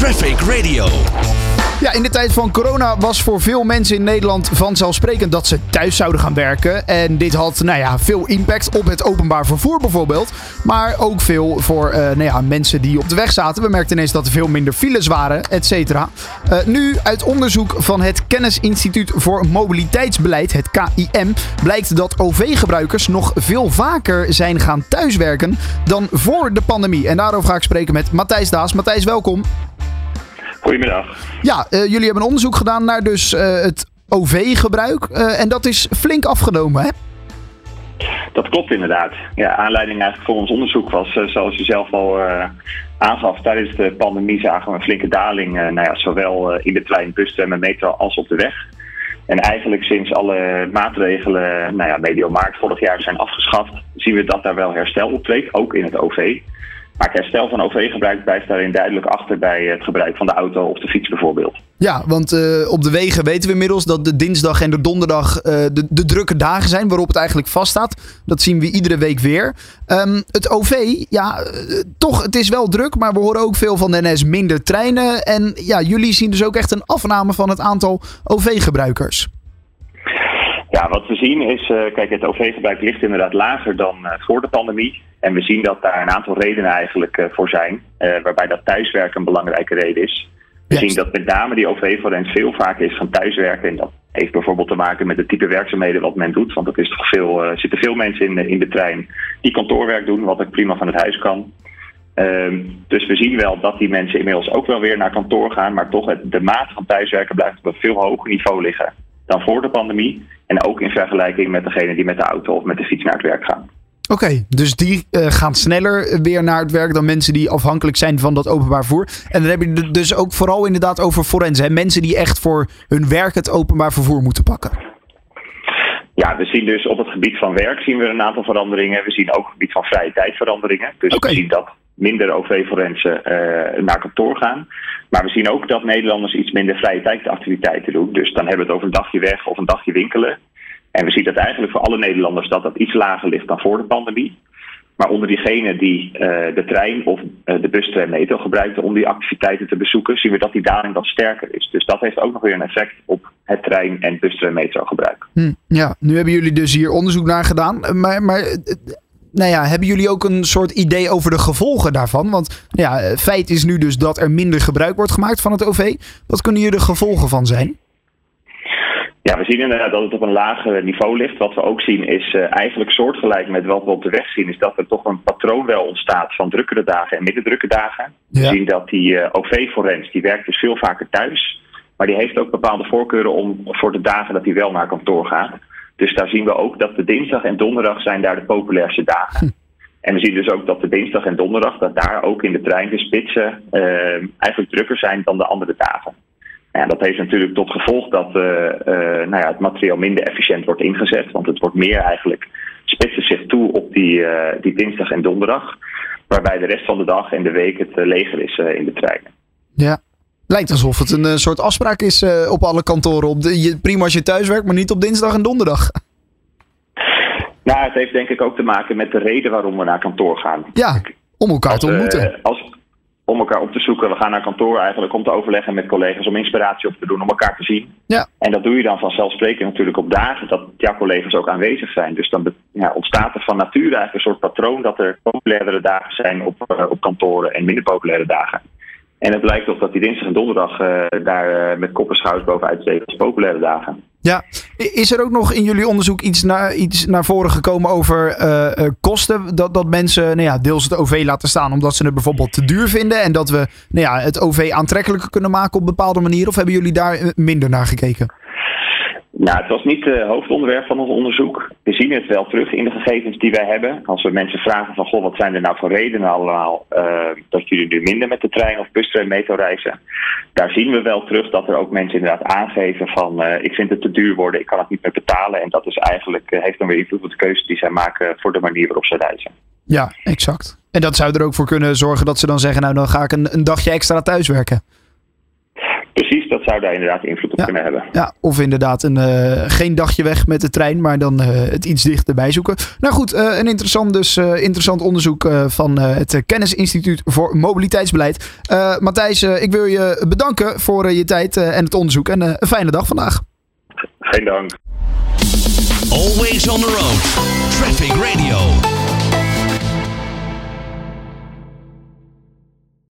Traffic Radio. Ja, in de tijd van corona was voor veel mensen in Nederland vanzelfsprekend dat ze thuis zouden gaan werken. En dit had nou ja, veel impact op het openbaar vervoer bijvoorbeeld. Maar ook veel voor uh, nou ja, mensen die op de weg zaten. We merkten ineens dat er veel minder files waren, et cetera. Uh, nu uit onderzoek van het Kennisinstituut voor Mobiliteitsbeleid, het KIM, blijkt dat OV-gebruikers nog veel vaker zijn gaan thuiswerken dan voor de pandemie. En daarover ga ik spreken met Matthijs Daas. Matthijs, welkom. Goedemiddag. Ja, uh, jullie hebben een onderzoek gedaan naar dus uh, het OV-gebruik. Uh, en dat is flink afgenomen, hè? Dat klopt inderdaad. Ja, aanleiding eigenlijk voor ons onderzoek was, zoals u zelf al aangaf, tijdens de pandemie zagen we een flinke daling, nou ja, zowel in de trein, bus, en metro als op de weg. En eigenlijk sinds alle maatregelen, nou ja, medio maart vorig jaar zijn afgeschaft, zien we dat daar wel herstel optreedt, ook in het OV. Maar het herstel van OV-gebruik blijft daarin duidelijk achter bij het gebruik van de auto of de fiets bijvoorbeeld. Ja, want uh, op de wegen weten we inmiddels dat de dinsdag en de donderdag uh, de, de, drukke dagen zijn waarop het eigenlijk vaststaat. Dat zien we iedere week weer. Um, het OV, ja, uh, toch, het is wel druk, maar we horen ook veel van de NS minder treinen. En ja, jullie zien dus ook echt een afname van het aantal OV-gebruikers. Ja, wat we zien is, kijk, het OV-gebruik ligt inderdaad lager dan voor de pandemie. En we zien dat daar een aantal redenen eigenlijk uh, voor zijn, waarbij dat thuiswerken een belangrijke reden is. We zien dat met name die OV-forens veel vaker is van thuiswerken. En dat heeft bijvoorbeeld te maken met het type werkzaamheden wat men doet. Want er is toch veel, uh, zitten veel mensen in de, in de trein die kantoorwerk doen, wat ook prima van het huis kan. Um, dus we zien wel dat die mensen inmiddels ook wel weer naar kantoor gaan. Maar toch het, de maat van thuiswerken blijft op een veel hoger niveau liggen dan voor de pandemie. En ook in vergelijking met degene die met de auto of met de fiets naar het werk gaan. Oké, okay, dus die uh, gaan sneller weer naar het werk dan mensen die afhankelijk zijn van dat openbaar vervoer. En dan heb je het dus ook vooral inderdaad over forensen. Mensen die echt voor hun werk het openbaar vervoer moeten pakken. Ja, we zien dus op het gebied van werk zien we een aantal veranderingen. We zien ook op het gebied van vrije tijd veranderingen. Dus okay. we zien dat minder OV-forensen uh, naar kantoor gaan. Maar we zien ook dat Nederlanders iets minder vrije tijdactiviteiten doen. Dus dan hebben we het over een dagje weg of een dagje winkelen. En we zien dat eigenlijk voor alle Nederlanders dat dat iets lager ligt dan voor de pandemie. Maar onder diegenen die uh, de trein of uh, de bus, tram, metro gebruikten om die activiteiten te bezoeken, zien we dat die daling wat sterker is. Dus dat heeft ook nog weer een effect op het trein- en bus, tram, metro gebruik. Hm, ja, nu hebben jullie dus hier onderzoek naar gedaan. Maar, maar nou ja, hebben jullie ook een soort idee over de gevolgen daarvan? Want ja, feit is nu dus dat er minder gebruik wordt gemaakt van het OV. Wat kunnen hier de gevolgen van zijn? Ja, we zien inderdaad dat het op een lager niveau ligt. Wat we ook zien is uh, eigenlijk soortgelijk met wat we op de weg zien, is dat er toch een patroon wel ontstaat van drukkere dagen en minder drukke dagen. Ja. We zien dat die uh, OV-forens, die werkt dus veel vaker thuis. Maar die heeft ook bepaalde voorkeuren om voor de dagen dat hij wel naar kantoor gaat. Dus daar zien we ook dat de dinsdag en donderdag zijn daar de populairste dagen. Hm. En we zien dus ook dat de dinsdag en donderdag, dat daar ook in de trein de spitsen uh, eigenlijk drukker zijn dan de andere dagen. Ja, dat heeft natuurlijk tot gevolg dat uh, uh, nou ja, het materiaal minder efficiënt wordt ingezet. Want het wordt meer eigenlijk, spitsen zich toe op die, uh, die dinsdag en donderdag. Waarbij de rest van de dag en de week het leger is in de treinen. Ja, lijkt alsof het een soort afspraak is op alle kantoren. Op de, je, prima als je thuis werkt, maar niet op dinsdag en donderdag. Nou, het heeft denk ik ook te maken met de reden waarom we naar kantoor gaan. Ja, om elkaar als, te ontmoeten. als, om elkaar op te zoeken. We gaan naar kantoor eigenlijk om te overleggen met collega's om inspiratie op te doen, om elkaar te zien. Ja. En dat doe je dan vanzelfsprekend natuurlijk op dagen dat jouw collega's ook aanwezig zijn. Dus dan ja, ontstaat er van nature eigenlijk een soort patroon dat er populairdere dagen zijn op, uh, op kantoren en minder populaire dagen. En het blijkt toch dat die dinsdag en donderdag uh, daar uh, met kop en schouders bovenuit steken als populaire dagen. Ja, is er ook nog in jullie onderzoek iets naar, iets naar voren gekomen over uh, uh, kosten? Dat, dat mensen nou ja, deels het OV laten staan omdat ze het bijvoorbeeld te duur vinden. En dat we nou ja, het OV aantrekkelijker kunnen maken op bepaalde manieren? Of hebben jullie daar minder naar gekeken? Nou, het was niet het hoofdonderwerp van ons onderzoek. We zien het wel terug in de gegevens die wij hebben. Als we mensen vragen van, goh, wat zijn er nou voor redenen allemaal uh, dat jullie nu minder met de trein of bus, tram, metro reizen? Daar zien we wel terug dat er ook mensen inderdaad aangeven van, uh, ik vind het te duur worden, ik kan het niet meer betalen. En dat is eigenlijk, heeft dan weer invloed op de keuze die zij maken voor de manier waarop ze reizen. Ja, exact. En dat zou er ook voor kunnen zorgen dat ze dan zeggen, nou dan ga ik een, een dagje extra thuiswerken. Precies, dat zou daar inderdaad invloed op kunnen hebben. Ja, of inderdaad een, uh, geen dagje weg met de trein, maar dan uh, het iets dichterbij zoeken. Nou goed, uh, een interessant, dus, interessant onderzoek van het Kennisinstituut voor Mobiliteitsbeleid. Matthijs, ik wil je bedanken voor je tijd en het onderzoek. En een fijne dag vandaag. Geen dank. Always on the road. Traffic Radio.